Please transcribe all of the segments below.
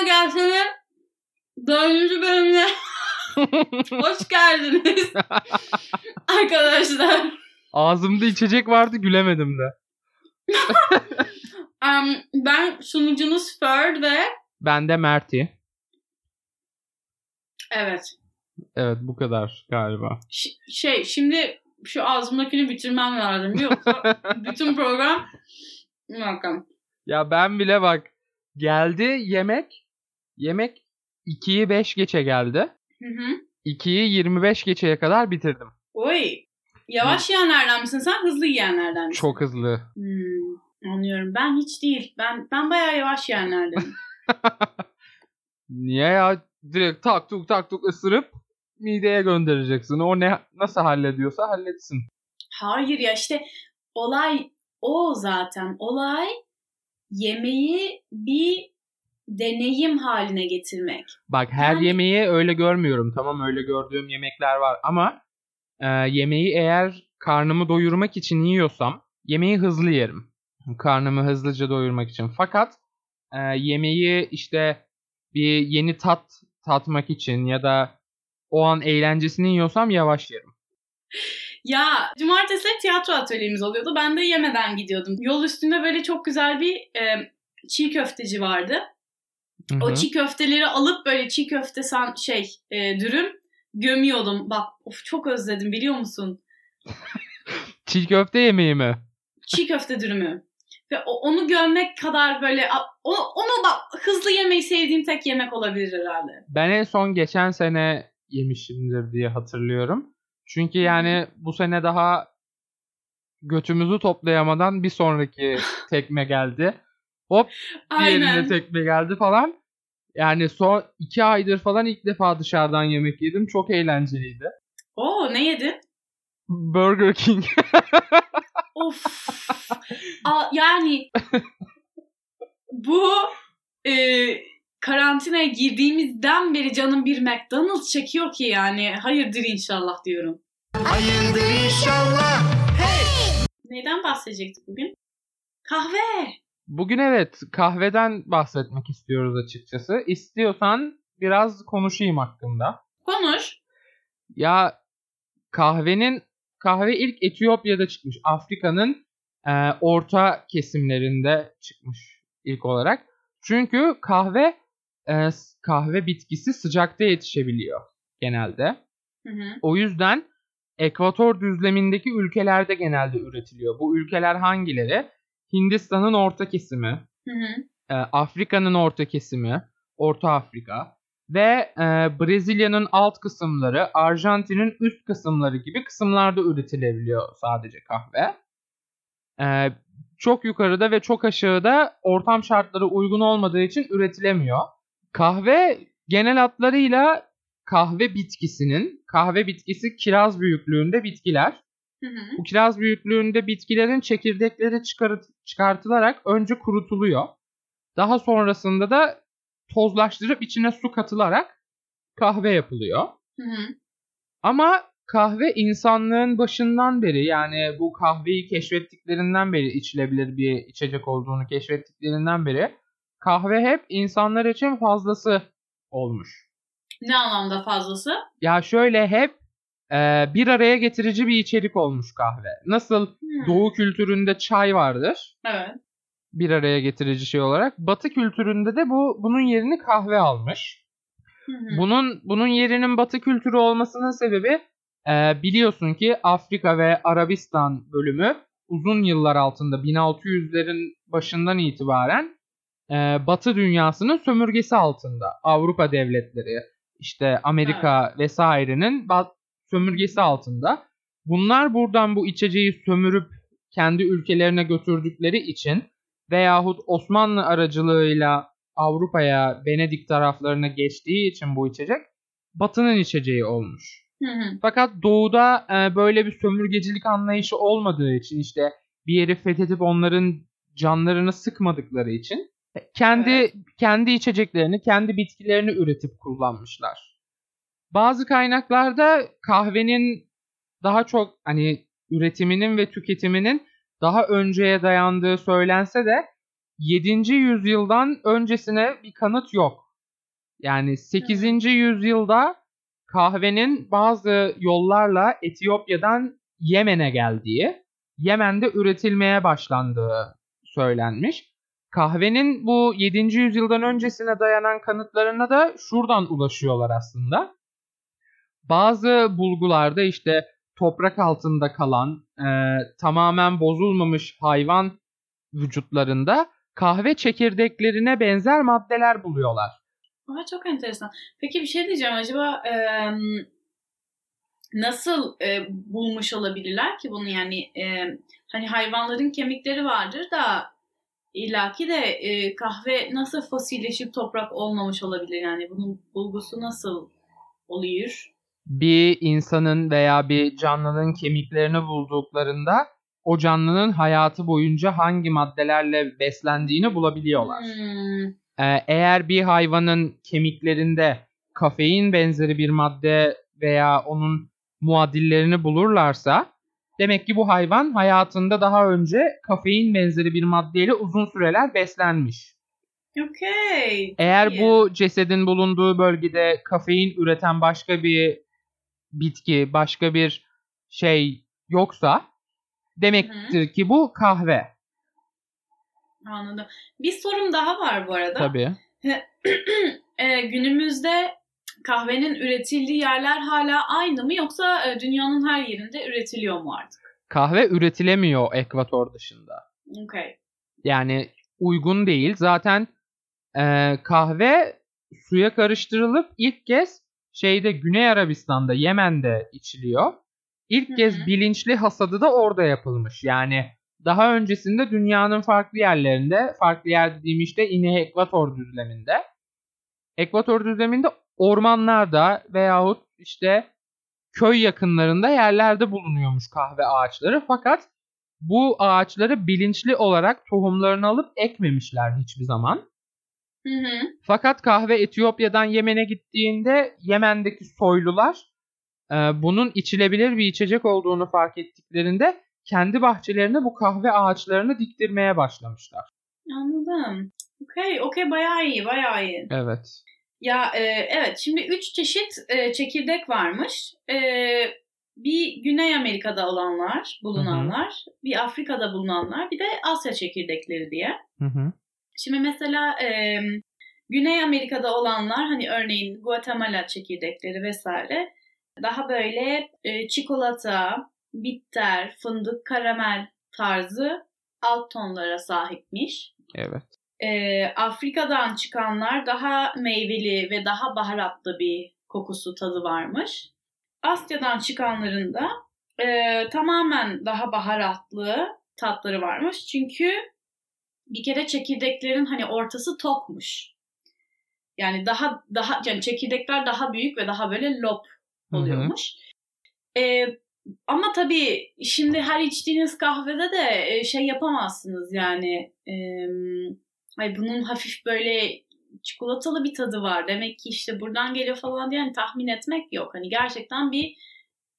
aklıma gelsene dördüncü bölümüne hoş geldiniz arkadaşlar. Ağzımda içecek vardı gülemedim de. Um, ben sunucunuz Ferd ve Ben de Mert'i. evet Evet bu kadar galiba. Ş- şey şimdi şu ağzımdakini bitirmem lazım yoksa bütün program bakalım. Ya ben bile bak geldi yemek. Yemek 2'yi 5 geçe geldi. Hı hı. 2'yi 25 geçeye kadar bitirdim. Oy. Yavaş yiyenlerden misin sen? Hızlı yiyenlerden misin? Çok hızlı. Hmm, anlıyorum. Ben hiç değil. Ben ben bayağı yavaş yiyenlerdenim. Niye ya? Direkt tak tuk tak tuk ısırıp mideye göndereceksin. O ne nasıl hallediyorsa halletsin. Hayır ya işte olay o zaten. Olay yemeği bir deneyim haline getirmek. Bak her Yani- yemeği öyle görmüyorum. Tamam öyle gördüğüm yemekler var ama e, yemeği eğer karnımı doyurmak için yiyorsam yemeği hızlı yerim. Karnımı hızlıca doyurmak için. Fakat e, yemeği işte bir yeni tat tatmak için ya da o an eğlencesini yiyorsam yavaş yerim. Ya cumartesi tiyatro atölyemiz oluyordu. Ben de yemeden gidiyordum. Yol üstünde böyle çok güzel bir e, çiğ köfteci vardı. Hı O çiğ köfteleri alıp böyle çiğ köfte san şey e, dürüm gömüyordum. Bak of çok özledim biliyor musun? Çiğ köfte yemeği mi? Çiğ köfte dürümü. Ve onu gömmek kadar böyle a- o- onu bak hızlı yemeyi sevdiğim tek yemek olabilir herhalde. Ben en son geçen sene yemişimdir diye hatırlıyorum. Çünkü yani bu sene daha götümüzü toplayamadan bir sonraki tekme geldi. Hop diğerine tekme geldi falan. Yani son iki aydır falan ilk defa dışarıdan yemek yedim. Çok eğlenceliydi. Oo ne yedin? Burger King. Of. A, yani bu e, karantinaya girdiğimizden beri canım bir McDonald's çekiyor ki yani. Hayırdır inşallah diyorum. Hayırdır inşallah. Neyden bahsedecektik bugün? Kahve. Bugün evet kahveden bahsetmek istiyoruz açıkçası. İstiyorsan biraz konuşayım hakkında. Konuş. Ya kahvenin kahve ilk Etiyopya'da çıkmış. Afrika'nın e, orta kesimlerinde çıkmış ilk olarak. Çünkü kahve e, kahve bitkisi sıcakta yetişebiliyor genelde. Hı hı. O yüzden ekvator düzlemindeki ülkelerde genelde üretiliyor. Bu ülkeler hangileri? Hindistan'ın orta kesimi, Hı hı. e, Afrika'nın orta kesimi, Orta Afrika ve e, Brezilya'nın alt kısımları, Arjantin'in üst kısımları gibi kısımlarda üretilebiliyor sadece kahve. E, çok yukarıda ve çok aşağıda ortam şartları uygun olmadığı için üretilemiyor. Kahve genel hatlarıyla kahve bitkisinin, kahve bitkisi kiraz büyüklüğünde bitkiler. Hı hı. Bu kiraz büyüklüğünde bitkilerin çekirdekleri çıkarı- çıkartılarak önce kurutuluyor. Daha sonrasında da tozlaştırıp içine su katılarak kahve yapılıyor. Hı hı. Ama kahve insanlığın başından beri yani bu kahveyi keşfettiklerinden beri içilebilir bir içecek olduğunu keşfettiklerinden beri kahve hep insanlar için fazlası olmuş. Ne anlamda fazlası? Ya şöyle hep e, bir araya getirici bir içerik olmuş kahve. Nasıl Hı. Doğu kültüründe çay vardır Evet. bir araya getirici şey olarak. Batı kültüründe de bu bunun yerini kahve almış. Bunun bunun yerinin Batı kültürü olmasının sebebi e, biliyorsun ki Afrika ve Arabistan bölümü uzun yıllar altında 1600'lerin başından itibaren e, Batı dünyasının sömürgesi altında. Avrupa devletleri, işte Amerika vesairenin ba- sömürgesi altında. Bunlar buradan bu içeceği sömürüp kendi ülkelerine götürdükleri için veyahut Osmanlı aracılığıyla Avrupa'ya, Venedik taraflarına geçtiği için bu içecek Batı'nın içeceği olmuş. Hı hı. Fakat doğuda e, böyle bir sömürgecilik anlayışı olmadığı için işte bir yeri fethedip onların canlarını sıkmadıkları için kendi Evet. kendi içeceklerini, kendi bitkilerini üretip kullanmışlar. Bazı kaynaklarda kahvenin daha çok hani üretiminin ve tüketiminin daha önceye dayandığı söylense de 7. yüzyıldan öncesine bir kanıt yok. Yani 8. yüzyılda kahvenin bazı yollarla Etiyopya'dan Yemen'e geldiği, Yemen'de üretilmeye başlandığı söylenmiş. Kahvenin bu 7. yüzyıldan öncesine dayanan kanıtlarına da şuradan ulaşıyorlar aslında. Bazı bulgularda işte toprak altında kalan e, tamamen bozulmamış hayvan vücutlarında kahve çekirdeklerine benzer maddeler buluyorlar. Aa, çok enteresan. Peki bir şey diyeceğim. Acaba e, nasıl e, bulmuş olabilirler ki bunu? Yani e, hani hayvanların kemikleri vardır da illaki de e, kahve nasıl fosilleşip toprak olmamış olabilir? Yani bunun bulgusu nasıl oluyor? Bir insanın veya bir canlının kemiklerini bulduklarında o canlının hayatı boyunca hangi maddelerle beslendiğini bulabiliyorlar. Hmm. Ee, eğer bir hayvanın kemiklerinde kafein benzeri bir madde veya onun muadillerini bulurlarsa demek ki bu hayvan hayatında daha önce kafein benzeri bir maddeyle uzun süreler beslenmiş. Okey. Eğer bu cesedin bulunduğu bölgede kafein üreten başka bir bitki, başka bir şey yoksa demektir ki bu kahve. Anladım. Bir sorum daha var bu arada. Tabii. E, günümüzde kahvenin üretildiği yerler hala aynı mı yoksa e, dünyanın her yerinde üretiliyor mu artık? Kahve üretilemiyor ekvator dışında. Okay. Yani uygun değil. Zaten e, kahve suya karıştırılıp ilk kez şeyde Güney Arabistan'da, Yemen'de içiliyor. İlk Hı kez bilinçli hasadı da orada yapılmış. Yani daha öncesinde dünyanın farklı yerlerinde, farklı yer dediğim işte yine ekvator düzleminde. Ekvator düzleminde ormanlarda veyahut işte köy yakınlarında yerlerde bulunuyormuş kahve ağaçları. Fakat bu ağaçları bilinçli olarak tohumlarını alıp ekmemişler hiçbir zaman. Hı hı. Fakat kahve Etiyopya'dan Yemen'e gittiğinde Yemen'deki soylular e, bunun içilebilir bir içecek olduğunu fark ettiklerinde kendi bahçelerine bu kahve ağaçlarını diktirmeye başlamışlar. Anladım. Okey, okey bayağı iyi, bayağı iyi. Evet. Ya e, evet şimdi üç çeşit e, çekirdek varmış. E, bir Güney Amerika'da olanlar, bulunanlar, bir Afrika'da bulunanlar, bir de Asya çekirdekleri diye. Hı hı. Şimdi mesela e, Güney Amerika'da olanlar hani örneğin Guatemala çekirdekleri vesaire daha böyle e, çikolata, bitter, fındık, karamel tarzı alt tonlara sahipmiş. Evet. E, Afrika'dan çıkanlar daha meyveli ve daha baharatlı bir kokusu tadı varmış. Asya'dan çıkanların da e, tamamen daha baharatlı tatları varmış. Çünkü bir kere çekirdeklerin hani ortası tokmuş. Yani daha daha yani çekirdekler daha büyük ve daha böyle Hı hı. oluyormuş. E, ama tabii şimdi her içtiğiniz kahvede de e, şey yapamazsınız yani. E, ay bunun hafif böyle çikolatalı bir tadı var. Demek ki işte buradan geliyor falan diye hani tahmin etmek yok. Hani gerçekten bir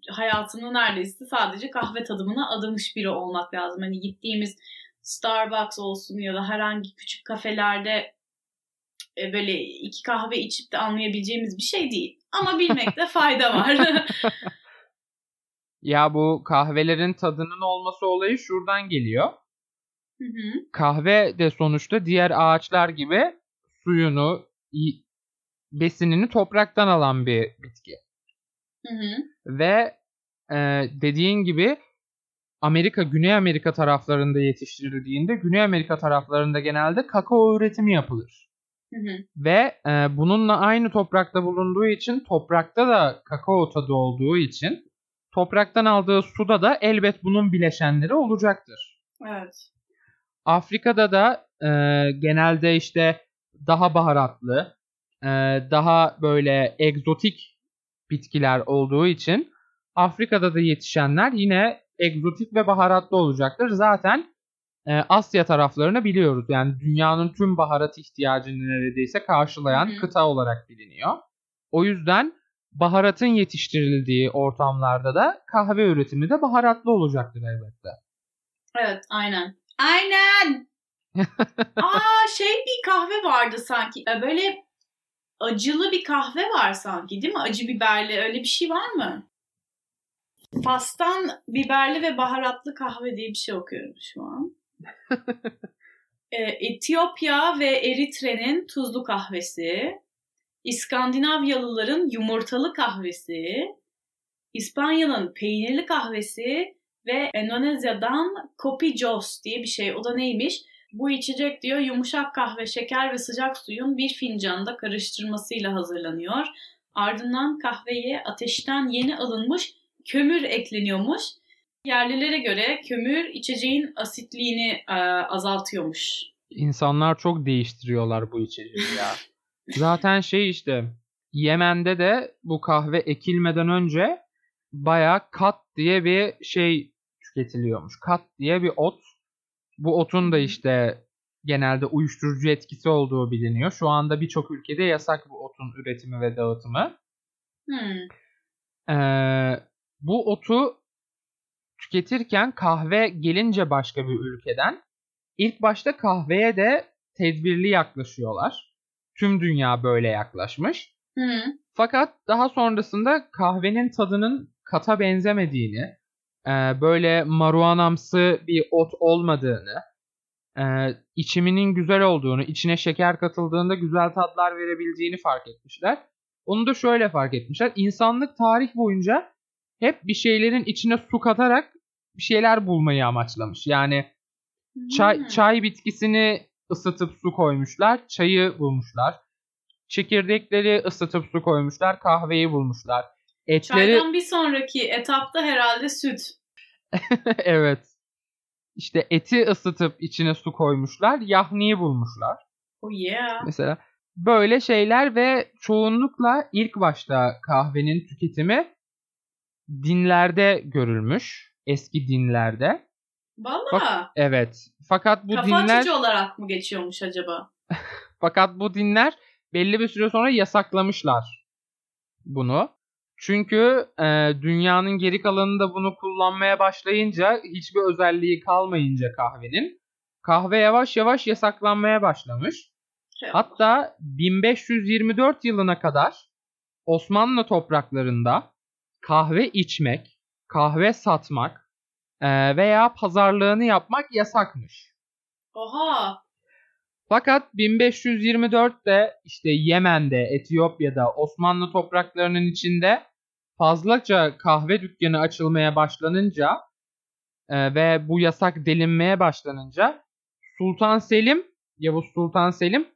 hayatını neredeyse sadece kahve tadımına adamış biri olmak lazım. Hani gittiğimiz Starbucks olsun ya da herhangi küçük kafelerde e, böyle iki kahve içip de anlayabileceğimiz bir şey değil. Ama bilmekte fayda var. Ya bu kahvelerin tadının olması olayı şuradan geliyor. Hı hı. Kahve de sonuçta diğer ağaçlar gibi suyunu, besinini topraktan alan bir bitki. Hı hı. Ve e, dediğin gibi Amerika, Güney Amerika taraflarında yetiştirildiğinde Güney Amerika taraflarında genelde kakao üretimi yapılır. Hı hı. Ve e, bununla aynı toprakta bulunduğu için toprakta da kakao tadı olduğu için topraktan aldığı suda da elbet bunun bileşenleri olacaktır. Evet. Afrika'da da e, genelde işte daha baharatlı, e, daha böyle egzotik bitkiler olduğu için Afrika'da da yetişenler yine egzotik ve baharatlı olacaktır. Zaten e, Asya taraflarını biliyoruz. Yani dünyanın tüm baharat ihtiyacını neredeyse karşılayan Hı hı. kıta olarak biliniyor. O yüzden baharatın yetiştirildiği ortamlarda da kahve üretimi de baharatlı olacaktır elbette. Evet aynen. Aynen. Aa şey bir kahve vardı sanki. E, Böyle acılı bir kahve var sanki değil mi? Acı biberli öyle bir şey var mı? Fas'tan biberli ve baharatlı kahve diye bir şey okuyorum şu an. E, Etiyopya ve Eritre'nin tuzlu kahvesi. İskandinavyalıların yumurtalı kahvesi. İspanya'nın peynirli kahvesi ve Endonezya'dan Kopi Jos diye bir şey. O da neymiş? Bu içecek diyor yumuşak kahve, şeker ve sıcak suyun bir fincanda karıştırmasıyla hazırlanıyor. Ardından kahveye ateşten yeni alınmış kömür ekleniyormuş. Yerlilere göre kömür içeceğin asitliğini e, azaltıyormuş. İnsanlar çok değiştiriyorlar bu içeceği ya. Zaten şey işte Yemen'de de bu kahve ekilmeden önce bayağı kat diye bir şey tüketiliyormuş. Kat diye bir ot. Bu otun da işte genelde uyuşturucu etkisi olduğu biliniyor. Şu anda birçok ülkede yasak bu otun üretimi ve dağıtımı. Hmm. Ee, bu otu tüketirken kahve gelince başka bir ülkeden ilk başta kahveye de tedbirli yaklaşıyorlar. Tüm dünya böyle yaklaşmış. Hı. Fakat daha sonrasında kahvenin tadının kata benzemediğini, e, böyle maruanamsı bir ot olmadığını, e, içiminin güzel olduğunu, içine şeker katıldığında güzel tatlar verebildiğini fark etmişler. Onu da şöyle fark etmişler. İnsanlık tarih boyunca hep bir şeylerin içine su katarak bir şeyler bulmayı amaçlamış. Yani çay, Hmm. çay bitkisini ısıtıp su koymuşlar, çayı bulmuşlar. Çekirdekleri ısıtıp su koymuşlar, kahveyi bulmuşlar. Etleri Çaydan bir sonraki etapta herhalde süt. evet. İşte eti ısıtıp içine su koymuşlar, yahniyi bulmuşlar. Oh yeah. Mesela böyle şeyler ve çoğunlukla ilk başta kahvenin tüketimi dinlerde görülmüş. Eski dinlerde. Valla. Evet. Fakat bu Kafa dinler açıcı olarak mı geçiyormuş acaba? fakat bu dinler belli bir süre sonra yasaklamışlar bunu. Çünkü e, dünyanın geri kalanında bunu kullanmaya başlayınca hiçbir özelliği kalmayınca kahvenin kahve yavaş yavaş yasaklanmaya başlamış. Şey Hatta 1524 yılına kadar Osmanlı topraklarında kahve içmek, kahve satmak e, veya pazarlığını yapmak yasakmış. Oha. Fakat 1524'te işte Yemen'de, Etiyopya'da, Osmanlı topraklarının içinde fazlaca kahve dükkanı açılmaya başlanınca e, ve bu yasak delinmeye başlanınca Sultan Selim, Yavuz Sultan Selim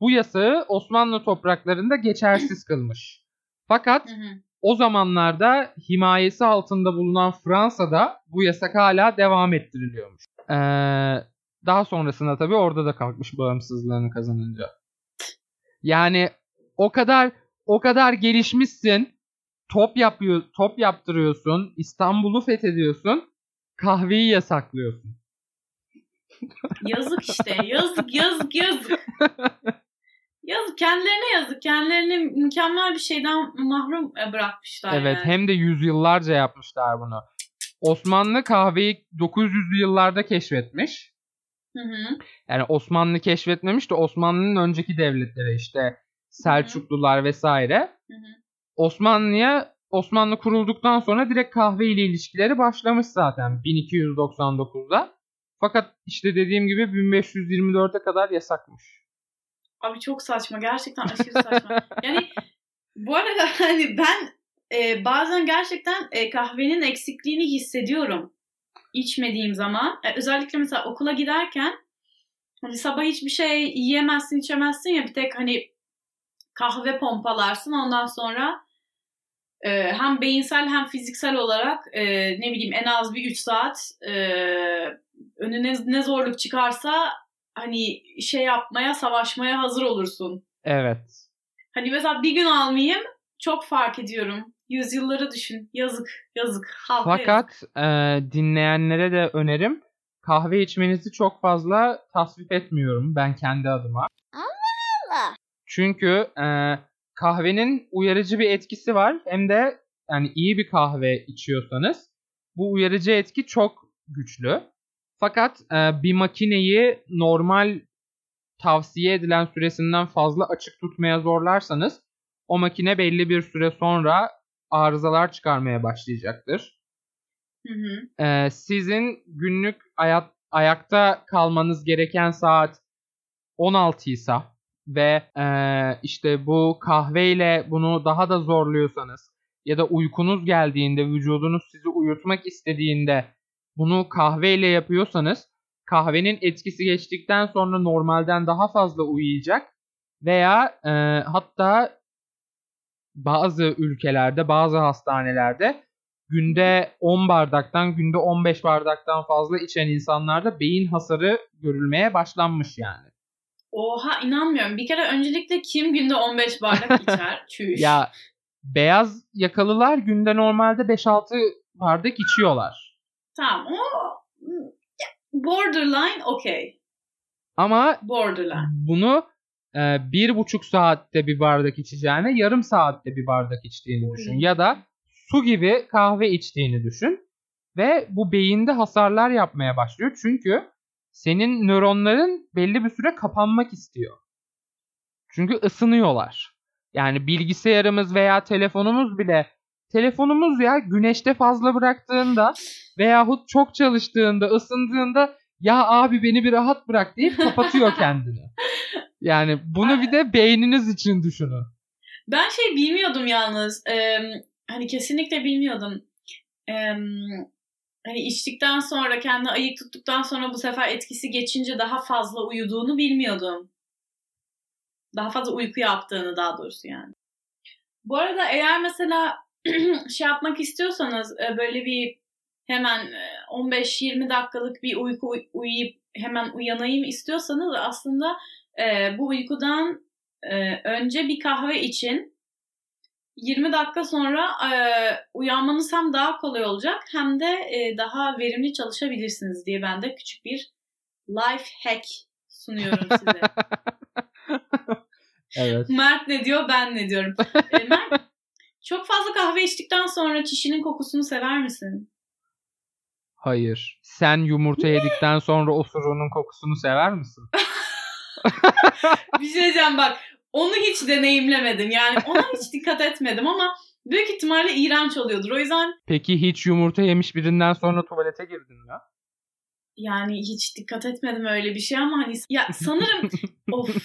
bu yasağı Osmanlı topraklarında geçersiz kılmış. Fakat Hı hı. O zamanlarda himayesi altında bulunan Fransa'da bu yasak hala devam ettiriliyormuş. Ee, daha sonrasında tabii orada da kalkmış bağımsızlığını kazanınca. Yani o kadar o kadar gelişmişsin. Top yapıyor, top yaptırıyorsun, İstanbul'u fethediyorsun, kahveyi yasaklıyorsun. Yazık işte. Yazık yazık yazık. Yazık kendilerine yazık. Kendilerini mükemmel bir şeyden mahrum e, bırakmışlar Evet, yani. hem de yüzyıllarca yapmışlar bunu. Osmanlı kahveyi 900'lü yıllarda keşfetmiş. Hı hı. Yani Osmanlı keşfetmemiş de Osmanlı'nın önceki devletleri işte Selçuklular vesaire. Hı hı. Osmanlı'ya Osmanlı kurulduktan sonra direkt kahve ile ilişkileri başlamış zaten 1299'da. Fakat işte dediğim gibi 1524'e kadar yasakmış. Abi çok saçma. Gerçekten aşırı saçma. yani bu arada hani ben e, bazen gerçekten e, kahvenin eksikliğini hissediyorum. içmediğim zaman. E, özellikle mesela okula giderken hani sabah hiçbir şey yiyemezsin, içemezsin ya bir tek hani kahve pompalarsın. Ondan sonra e, hem beyinsel hem fiziksel olarak e, ne bileyim en az bir 3 saat e, önüne ne zorluk çıkarsa hani şey yapmaya, savaşmaya hazır olursun. Evet. Hani mesela bir gün almayayım çok fark ediyorum. Yüzyılları düşün. Yazık, yazık. Halka yazık. Fakat e, dinleyenlere de önerim kahve içmenizi çok fazla tasvip etmiyorum ben kendi adıma. Allah. Çünkü e, kahvenin uyarıcı bir etkisi var. Hem de yani iyi bir kahve içiyorsanız bu uyarıcı etki çok güçlü. Fakat e, bir makineyi normal tavsiye edilen süresinden fazla açık tutmaya zorlarsanız o makine belli bir süre sonra arızalar çıkarmaya başlayacaktır. Hı hı. Ee, sizin günlük hayat, ayakta kalmanız gereken saat 16 ise ve e, işte bu kahveyle bunu daha da zorluyorsanız ya da uykunuz geldiğinde vücudunuz sizi uyutmak istediğinde bunu kahveyle yapıyorsanız kahvenin etkisi geçtikten sonra normalden daha fazla uyuyacak veya e, hatta bazı ülkelerde bazı hastanelerde günde 10 bardaktan günde 15 bardaktan fazla içen insanlarda beyin hasarı görülmeye başlanmış yani. Oha inanmıyorum. Bir kere öncelikle kim günde 15 bardak içer? Çüş. Ya beyaz yakalılar günde normalde 5-6 bardak içiyorlar. Tamam o borderline okey. Ama Borderline. bunu e, bir buçuk saatte bir bardak içeceğine yarım saatte bir bardak içtiğini düşün. Oy. Ya da su gibi kahve içtiğini düşün. Ve bu beyinde hasarlar yapmaya başlıyor. Çünkü senin nöronların belli bir süre kapanmak istiyor. Çünkü ısınıyorlar. Yani bilgisayarımız veya telefonumuz bile telefonumuz ya güneşte fazla bıraktığında veyahut çok çalıştığında ısındığında ya abi beni bir rahat bırak deyip kapatıyor kendini. Yani bunu bir de beyniniz için düşünün. Ben şey bilmiyordum yalnız. Ee, hani kesinlikle bilmiyordum. Ee, hani içtikten sonra kendini ayık tuttuktan sonra bu sefer etkisi geçince daha fazla uyuduğunu bilmiyordum. Daha fazla uyku yaptığını daha doğrusu yani. Bu arada eğer mesela şey yapmak istiyorsanız e, böyle bir hemen e, 15-20 dakikalık bir uyku uy- uyuyup hemen uyanayım istiyorsanız aslında e, bu uykudan e, önce bir kahve için 20 dakika sonra e, uyanmanız hem daha kolay olacak hem de e, daha verimli çalışabilirsiniz diye ben de küçük bir life hack sunuyorum size. Evet. Mert ne diyor ben ne diyorum. E, Mert çok fazla kahve içtikten sonra çişinin kokusunu sever misin? Hayır. Sen yumurta yedikten sonra osurunun kokusunu sever misin? Bir şey diyeceğim bak onu hiç deneyimlemedim yani ona hiç dikkat etmedim ama büyük ihtimalle iğrenç oluyordur. O yüzden Peki hiç yumurta yemiş birinden sonra tuvalete girdin mi? yani hiç dikkat etmedim öyle bir şey ama hani ya sanırım of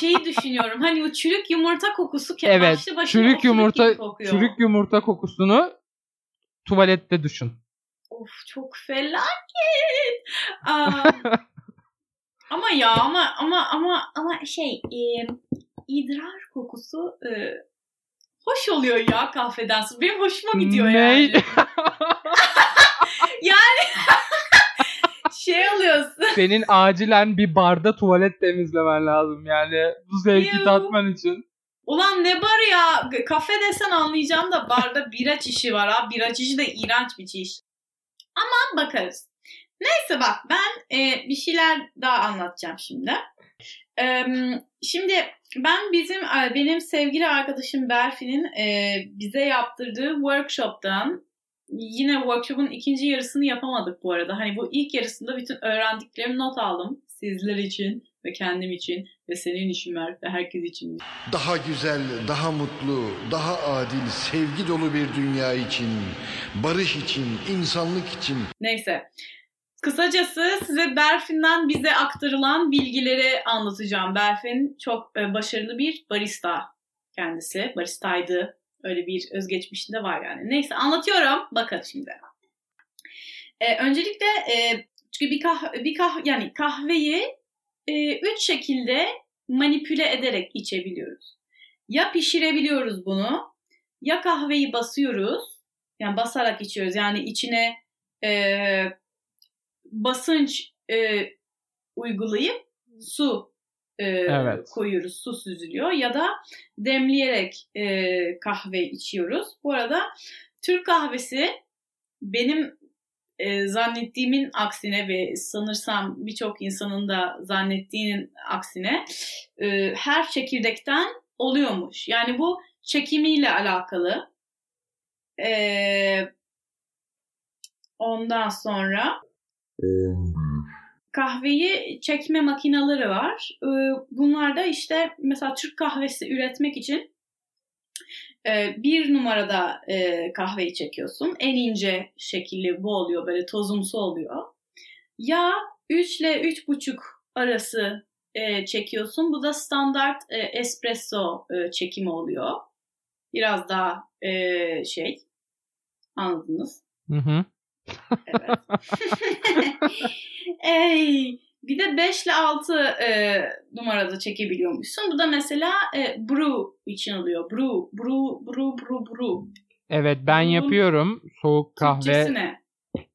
şeyi düşünüyorum hani o çürük yumurta kokusu ke- Evet. başlı Çürük yumurta kokuyor. çürük yumurta kokusunu tuvalette düşün. Of çok felaket. Aa, ama ya ama ama ama ama şey e, idrar kokusu e, hoş oluyor ya kahveden sonra. Benim hoşuma gidiyor Ne? yani. Şey oluyorsun. Senin acilen bir barda tuvalet temizlemen lazım yani bu zevki tatman için. Ulan ne bar ya? Kafe desen anlayacağım da barda bira çişi var ha. Bira çişi de iğrenç bir çiş. Ama bakarız. Neyse bak ben e, bir şeyler daha anlatacağım şimdi. E, şimdi ben bizim benim sevgili arkadaşım Berfi'nin e, bize yaptırdığı workshop'tan yine workshop'un ikinci yarısını yapamadık bu arada. Hani bu ilk yarısında bütün öğrendiklerimi not aldım sizler için ve kendim için ve senin için Mert ve herkes için. Daha güzel, daha mutlu, daha adil, sevgi dolu bir dünya için, barış için, insanlık için. Neyse. Kısacası size Berfin'den bize aktarılan bilgileri anlatacağım. Berfin çok e, başarılı bir barista kendisi. Baristaydı. Öyle bir özgeçmişinde var yani. Neyse anlatıyorum. Bakın şimdi. E, öncelikle e, çünkü bir kah bir kah yani kahveyi e, üç şekilde manipüle ederek içebiliyoruz. Ya pişirebiliyoruz bunu, ya kahveyi basıyoruz, yani basarak içiyoruz. Yani içine e, basınç e, uygulayıp su e, Evet. koyuyoruz. Su süzülüyor ya da demleyerek e, kahve içiyoruz. Bu arada Türk kahvesi benim e, zannettiğimin aksine ve sanırsam birçok insanın da zannettiğinin aksine e, her çekirdekten oluyormuş. Yani bu çekimiyle alakalı. E, ondan sonra büyük. Kahveyi çekme makineleri var. Ee, Bunlar da işte mesela Türk kahvesi üretmek için e, bir numarada e, kahveyi çekiyorsun. En ince şekilli bu oluyor. Böyle tozumsu oluyor. Ya 3 ile 3,5 arası e, çekiyorsun. Bu da standart e, espresso e, çekimi oluyor. Biraz daha e, şey anladınız. Hı hı. Evet. Ey, bir de 5 ile 6 e, numarada çekebiliyormuşsun. Bu da mesela e, brew için oluyor. Brew, brew, brew, brew, brew. Evet ben Bunun yapıyorum. Soğuk kahve ne?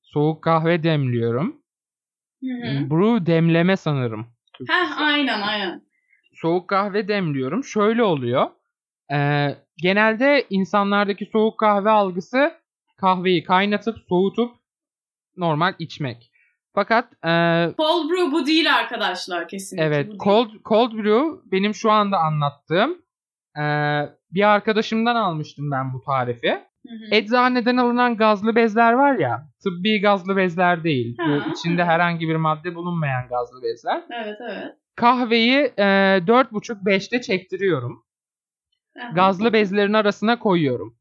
soğuk kahve demliyorum. Hı hı. Brew demleme sanırım. Heh, aynen aynen. soğuk kahve demliyorum. Şöyle oluyor. Ee, genelde insanlardaki soğuk kahve algısı kahveyi kaynatıp soğutup normal içmek. Fakat e, Cold brew bu değil arkadaşlar kesinlikle. evet cold cold brew benim şu anda anlattığım e, bir arkadaşımdan almıştım ben bu tarifi. Hı hı. Eczaneden alınan gazlı bezler var ya, tıbbi gazlı bezler değil. Ha, bu içinde herhangi bir madde bulunmayan gazlı bezler. Evet evet. Kahveyi e, 4,5-5'te çektiriyorum. Aha. gazlı bezlerin arasına koyuyorum.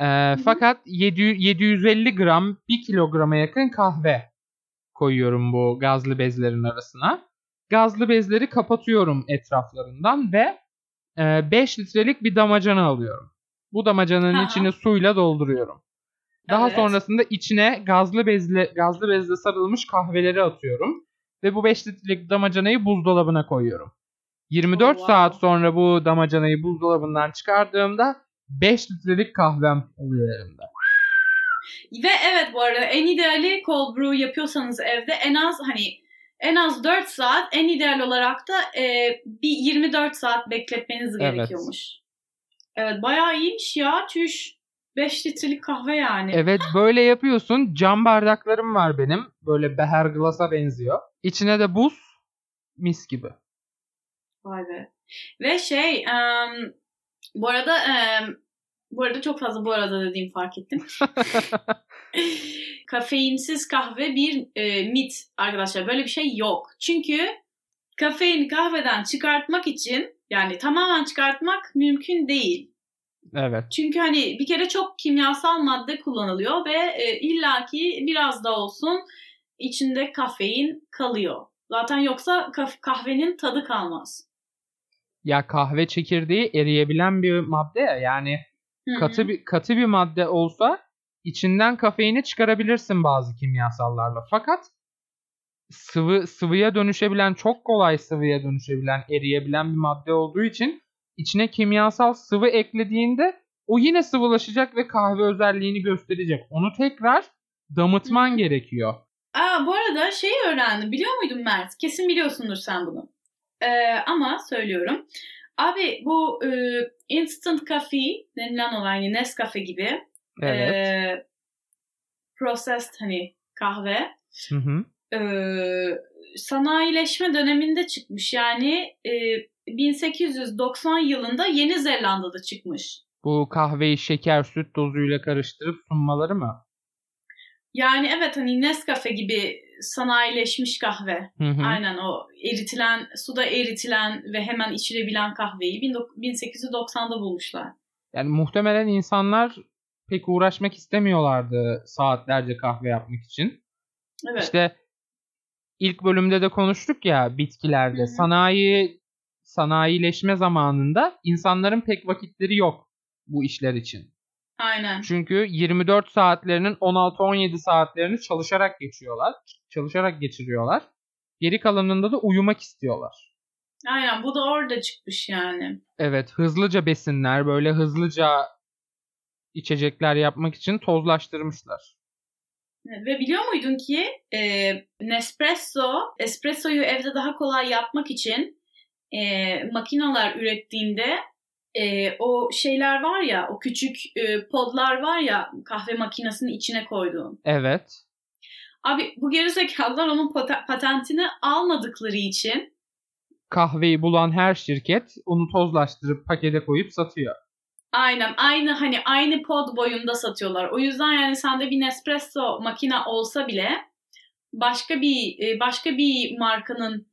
Ee, fakat 700, 750 gram 1 kilograma yakın kahve koyuyorum bu gazlı bezlerin arasına. Gazlı bezleri kapatıyorum etraflarından ve e, 5 litrelik bir damacana alıyorum. Bu damacananın Ha. içini suyla dolduruyorum. Daha Evet. sonrasında içine gazlı bezle gazlı bezle sarılmış kahveleri atıyorum ve bu 5 litrelik damacanayı buzdolabına koyuyorum. 24 Oh, wow. saat sonra bu damacanayı buzdolabından çıkardığımda 5 litrelik kahvem oluyor elimde. Ve evet bu arada en ideali cold brew yapıyorsanız evde en az hani en az 4 saat en ideal olarak da e, bir 24 saat bekletmeniz Evet. gerekiyormuş. Evet bayağı iyiymiş ya çüş. 5 litrelik kahve yani. Evet böyle yapıyorsun. Cam bardaklarım var benim. Böyle beher glasa benziyor. İçine de buz mis gibi. Vay be. Ve şey em, bu arada em, bu arada çok fazla bu arada dediğim fark ettim. Kafeinsiz kahve bir e, mit arkadaşlar. Böyle bir şey yok. Çünkü kafein kahveden çıkartmak için yani tamamen çıkartmak mümkün değil. Evet. Çünkü hani bir kere çok kimyasal madde kullanılıyor ve e, illaki biraz da olsun içinde kafein kalıyor. Zaten yoksa kahvenin tadı kalmaz. Ya kahve çekirdeği eriyebilen bir madde ya. Yani Katı bir katı bir madde olsa içinden kafeini çıkarabilirsin bazı kimyasallarla. Fakat sıvı sıvıya dönüşebilen çok kolay sıvıya dönüşebilen eriyebilen bir madde olduğu için içine kimyasal sıvı eklediğinde o yine sıvılaşacak ve kahve özelliğini gösterecek. Onu tekrar damıtman Hı hı. gerekiyor. Aa, bu arada şeyi öğrendim. Biliyor muydun Mert? Kesin biliyorsundur sen bunu. Ee, ama söylüyorum. Abi bu e, instant coffee denilen olay yani Nescafe gibi Evet. e, processed hani kahve Hı hı. e, sanayileşme döneminde çıkmış. Yani e, 1890 yılında Yeni Zelanda'da çıkmış. Bu kahveyi şeker süt dozuyla karıştırıp sunmaları mı? Yani evet hani Nescafe gibi sanayileşmiş kahve. Hı hı. Aynen o eritilen, suda eritilen ve hemen içilebilen kahveyi 19- 1890'da bulmuşlar. Yani muhtemelen insanlar pek uğraşmak istemiyorlardı saatlerce kahve yapmak için. Evet. İşte ilk bölümde de konuştuk ya bitkilerde Hı hı. sanayi sanayileşme zamanında insanların pek vakitleri yok bu işler için. Aynen. Çünkü 24 saatlerinin 16-17 saatlerini çalışarak geçiyorlar. Çalışarak geçiriyorlar. Geri kalanında da uyumak istiyorlar. Aynen bu da orada çıkmış yani. Evet, hızlıca besinler, böyle hızlıca içecekler yapmak için tozlaştırmışlar. Ve biliyor muydun ki e, Nespresso, espressoyu evde daha kolay yapmak için e, makineler ürettiğinde e, o şeyler var ya, o küçük e, podlar var ya kahve makinesinin içine koyduğun. Evet. Abi bu gerizekalılar onun pata- patentini almadıkları için Kahveyi bulan her şirket onu tozlaştırıp pakete koyup satıyor. Aynen aynı hani aynı pod boyunda satıyorlar. O yüzden yani sende bir Nespresso makine olsa bile başka bir e, başka bir markanın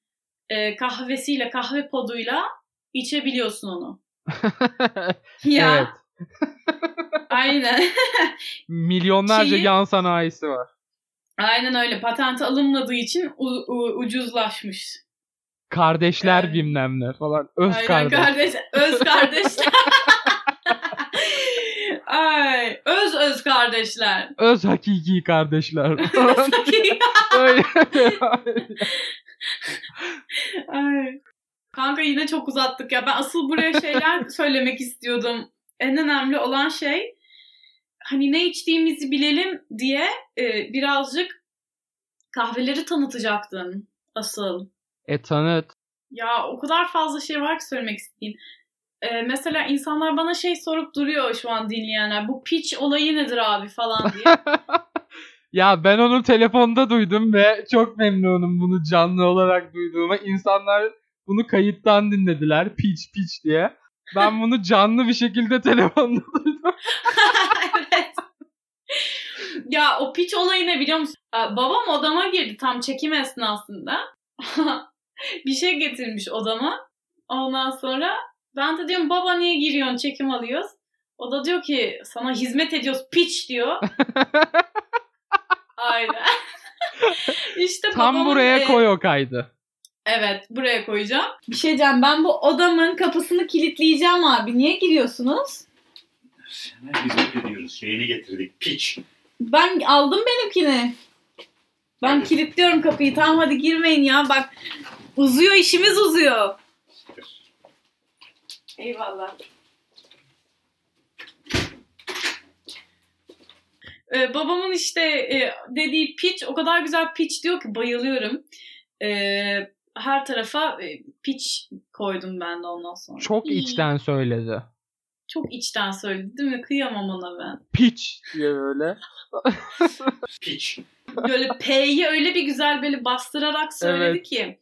e, kahvesiyle kahve poduyla içebiliyorsun onu. ya. Evet. Aynen. Milyonlarca Şeyi, yan sanayisi var. Aynen öyle. Patent alınmadığı için u- u- ucuzlaşmış. Kardeşler evet. bilmem ne falan. Öz Aynen, kardeş. kardeş. Öz kardeşler. Ay, öz öz kardeşler. Öz hakiki kardeşler. öz hakiki. Ay. Kanka yine çok uzattık ya. Ben asıl buraya şeyler söylemek istiyordum. En önemli olan şey hani ne içtiğimizi bilelim diye e, birazcık kahveleri tanıtacaktım asıl. E tanıt. Ya o kadar fazla şey var ki söylemek istediğim. Ee, mesela insanlar bana şey sorup duruyor şu an dinleyenler. Bu pitch olayı nedir abi falan diye. ya ben onu telefonda duydum ve çok memnunum bunu canlı olarak duyduğuma. İnsanlar bunu kayıttan dinlediler. Pitch pitch diye. Ben bunu canlı bir şekilde telefonda duydum. evet. Ya o pitch olayı ne biliyor musun? Babam odama girdi tam çekim esnasında. bir şey getirmiş odama. Ondan sonra ben de diyorum baba niye giriyorsun çekim alıyoruz. O da diyor ki sana hizmet ediyoruz piç diyor. Aynen. İşte Tam buraya e... koy o kaydı. Evet buraya koyacağım. Bir şey diyeceğim ben bu odamın kapısını kilitleyeceğim abi. Niye giriyorsunuz? Sana hizmet ediyoruz. Şeyini getirdik. Piç. Ben aldım benimkini. Ben kilitliyorum kapıyı. Tamam hadi girmeyin ya. Bak uzuyor işimiz uzuyor. Eyvallah. Ee, babamın işte e, dediği pitch o kadar güzel pitch diyor ki bayılıyorum. Ee, her tarafa e, pitch koydum ben de ondan sonra. Çok İyi. içten söyledi. Çok içten söyledi değil mi? Kıyamam ona ben. Pitch diye böyle. pitch. Böyle P'yi öyle bir güzel böyle bastırarak söyledi evet. ki.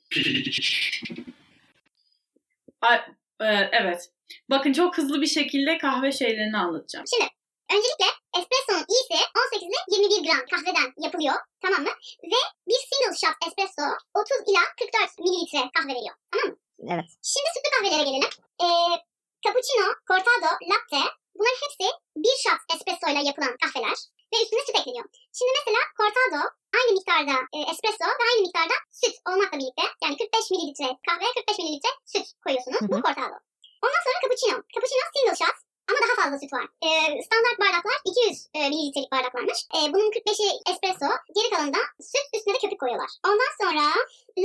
Ay, e, evet. Bakın çok hızlı bir şekilde kahve şeylerini anlatacağım. Şimdi öncelikle espresso'nun iyisi 18 ile 21 gram kahveden yapılıyor. Tamam mı? Ve bir single shot espresso 30 ila 44 mililitre kahve veriyor. Tamam mı? Evet. Şimdi sütlü kahvelere gelelim. Ee, cappuccino, cortado, latte bunların hepsi bir shot espresso ile yapılan kahveler ve üstüne süt ekleniyor. Şimdi mesela cortado aynı miktarda e, espresso ve aynı miktarda süt olmakla birlikte yani 45 mililitre kahve 45 mililitre süt koyuyorsunuz. Bu cortado. Ondan sonra cappuccino. Cappuccino single shot ama daha fazla süt var. Ee, standart bardaklar 200 e, mililitrelik bardaklarmış. Ee, bunun 45'i espresso, geri kalanında süt üstüne de köpük koyuyorlar. Ondan sonra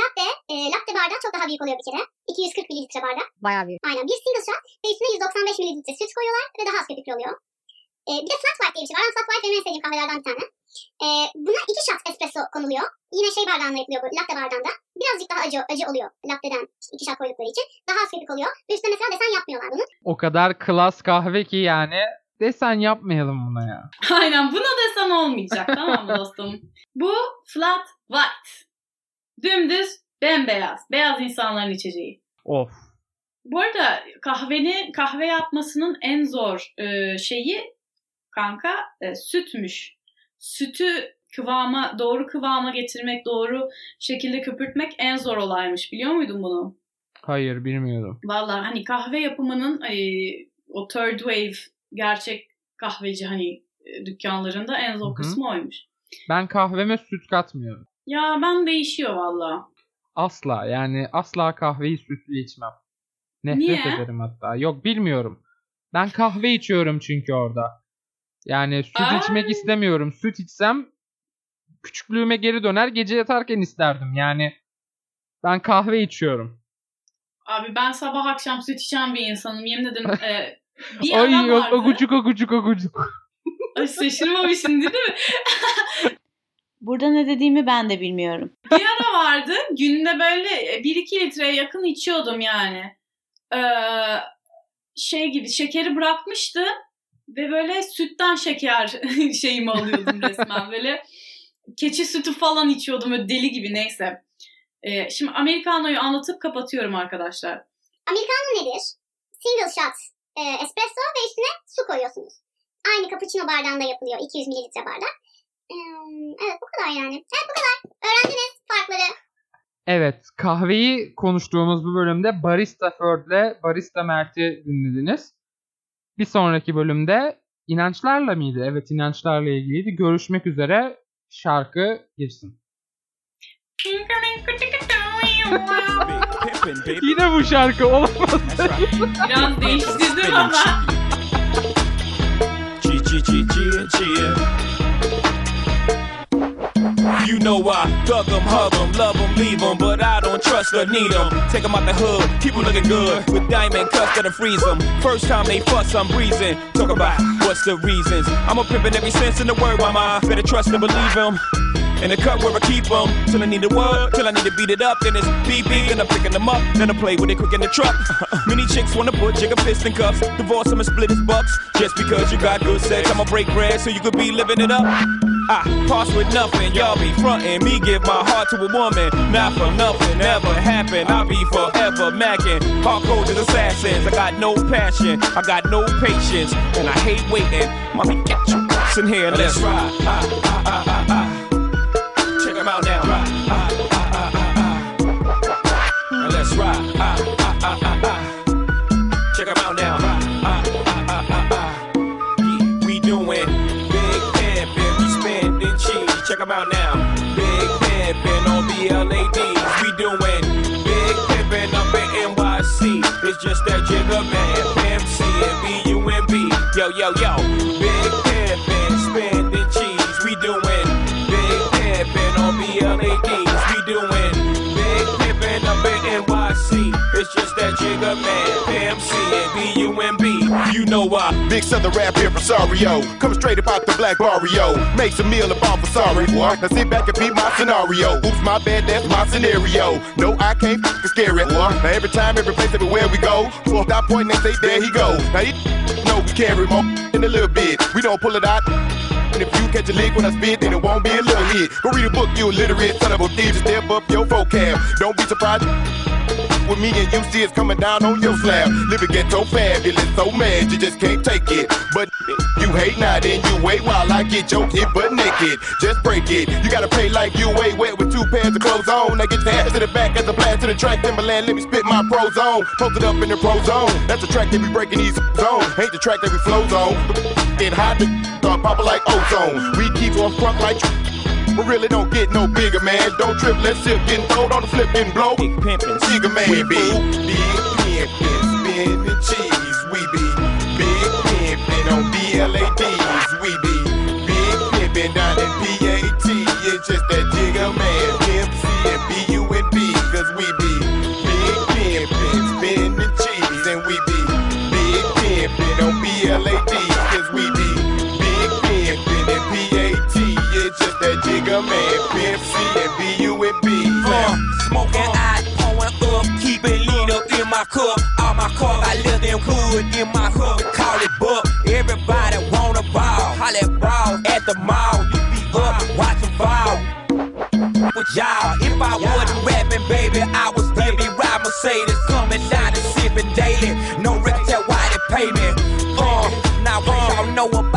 latte, e, latte bardağı çok daha büyük oluyor bir kere. 240 mililitre bardak. Bayağı büyük. Aynen bir single shot ve üstüne 195 mililitre süt koyuyorlar ve daha az köpüklü oluyor. Ee, bir de flat white diye bir şey var. flat white benim en sevdiğim kahvelerden bir tane. Ee, buna iki shot espresso konuluyor. Yine şey bardağında yapılıyor bu latte bardağında. Birazcık daha acı acı oluyor latte'den iki shot koydukları için. Daha köpük oluyor. Ve üstüne mesela desen yapmıyorlar bunu. O kadar klas kahve ki yani desen yapmayalım buna ya. Aynen buna desen olmayacak tamam mı dostum? Bu flat white. Dümdüz bembeyaz. Beyaz insanların içeceği. Of. Bu arada kahveni kahve yapmasının en zor e, şeyi kanka e, sütmüş. Sütü kıvama doğru kıvama getirmek, doğru şekilde köpürtmek en zor olaymış. Biliyor muydun bunu? Hayır, bilmiyorum. Valla hani kahve yapımının e, o third wave gerçek kahveci hani e, dükkanlarında en zor Hı-hı. kısmı oymuş. Ben kahveme süt katmıyorum. Ya ben değişiyor valla. Asla yani asla kahveyi sütlü içmem. Nefret Niye? ederim hatta. Yok bilmiyorum. Ben kahve içiyorum çünkü orada. Yani süt Aa. içmek istemiyorum. Süt içsem küçüklüğüme geri döner gece yatarken isterdim. Yani ben kahve içiyorum. Abi ben sabah akşam süt içen bir insanım. Yemin ederim. e, bir Ay adam vardı. okucuk okucuk okucuk. Ay şaşırmamışsın değil mi? Burada ne dediğimi ben de bilmiyorum. Bir ara vardı. Günde böyle 1-2 litreye yakın içiyordum yani. Ee, şey gibi şekeri bırakmıştı. Ve böyle sütten şeker şeyimi alıyordum resmen. Böyle keçi sütü falan içiyordum böyle deli gibi neyse. Ee, şimdi Americano'yu anlatıp kapatıyorum arkadaşlar. Americano nedir? Single shot e, espresso ve üstüne su koyuyorsunuz. Aynı cappuccino bardağında yapılıyor. 200 mililitre bardak. Ee, evet bu kadar yani. Evet bu kadar. Öğrendik Evet, kahveyi konuştuğumuz bu bölümde Barista Ferd'le Barista Mert'i dinlediniz. Bir sonraki bölümde inançlarla mıydı? Evet, inançlarla ilgiliydi. Görüşmek üzere. Şarkı girsin. Yine bu şarkı olamaz. Biraz değiştirdim ama. Cheer, cheer, cheer, cheer, cheer. You know I thug 'em, hug 'em, love 'em, leave 'em, but I don't trust or need 'em. Take 'em out the hood, keep 'em looking good, with diamond cuffs that'll freeze 'em. First time they fuss, I'm breezing. Talk about what's the reasons. I'm a pimpin' every sense in the word, mama. Better trust and believe believe 'em. In the cut where I keep 'em till I need a word, till I need to beat it up. Then it's beep, and I'm picking 'em up. Then I play with it quick in the truck. Many chicks wanna put jigger fist in cuffs, divorce 'em and split his bucks. Just because you got good sex, I'ma break bread so you could be living it up. I pass with nothing, y'all be frontin'. Me give my heart to a woman, not for nothing, never happen. I'll be forever macking. Hardcore as assassins, I got no passion, I got no patience, and I hate waiting. Mommy, get your ass in here, let's ride. Ah, ah, ah, cheese. Check 'em out now. Big pimpin' on BLADs. We doing big pimpin' up in NYC. It's just that jigger man, Pimp C and B-U-M-B. Yo, yo, yo. Big pimpin', spending cheese. We doing big pimpin' on BLADs. We doing big pimpin' up in NYC. It's just that jigger man, Pimp C and B-U-M-B. Know why. Big Southern rap here from Sario. Come straight about the black barrio. Make some meal about for sorry, boy. Now sit back and be my scenario. Oops, my bad, that's my scenario. No, I can't f- scare it, boy. Now every time, every place, everywhere we go, fuck that point, they say, there he go. Now you know we carry more in a little bit. We don't pull it out. And if you catch a lick when I spit, then it won't be a little hit. Go read a book, you illiterate son of a. Just step up your vocab. Don't be surprised with me and you see it's coming down on your slab. Living ghetto fabulous, so mad you just can't take it. But you hate now, then you wait while I get your hit butt naked. Just break it. You gotta pay like you way wet with two pairs of clothes on. Now get your ass to the back as a blast to the track. Timberland, let me spit my pro zone. Post it up in the pro zone. That's the track that we breaking these zones. Ain't the track that we flow zone. Get hot, the start popping like ozone. We keep on front like. But really don't get no bigger, man. Don't trip, let's sip, getting throwed on the flip and blow. Big pimpin', Jigger man, we be big pimpin', spinning cheese. We be big pimpin' on BLADs. We be big pimpin' down in PAT. It's just that jigger man, that jigger man, Pimp C and B-U-N-B. Uh, smoking I pouring up, keep it lean up in my cup. All my cars, I live them hood in my hood, call it buck. Everybody wanna ball, holla ball at the mall. You be up, watching ball with y'all. If I wasn't rapping, baby, I still be riding Mercedes, coming down and sipping daily. No record tell why they pay me. Uh, now what y'all know about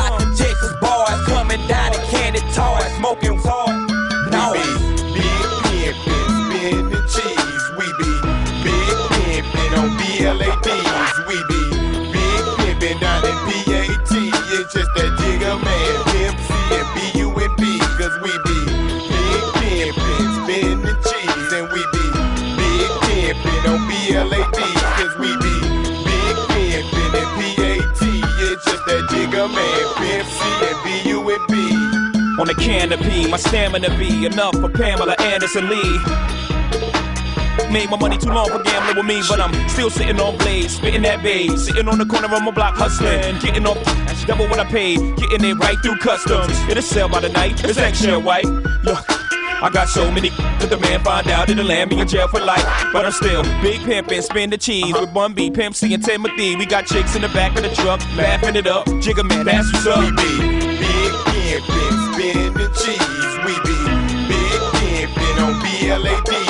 On the canopy, my stamina be enough for Pamela Anderson Lee. Made my money too long for gambling with me, but I'm still sitting on blades, spitting that babe. Sitting on the corner of my block, hustling, getting off double what I paid, getting it right through customs. It'll sell by the night, it's extra white. Look. I got so many that the man find out it'll land me in jail for life. But I'm still big pimpin', spin the cheese with one B, Pimp C and Timothy. We got chicks in the back of the truck, laughing it up. Jigger man, that's what's up camping, spinning cheese. We be big camping on BLAD.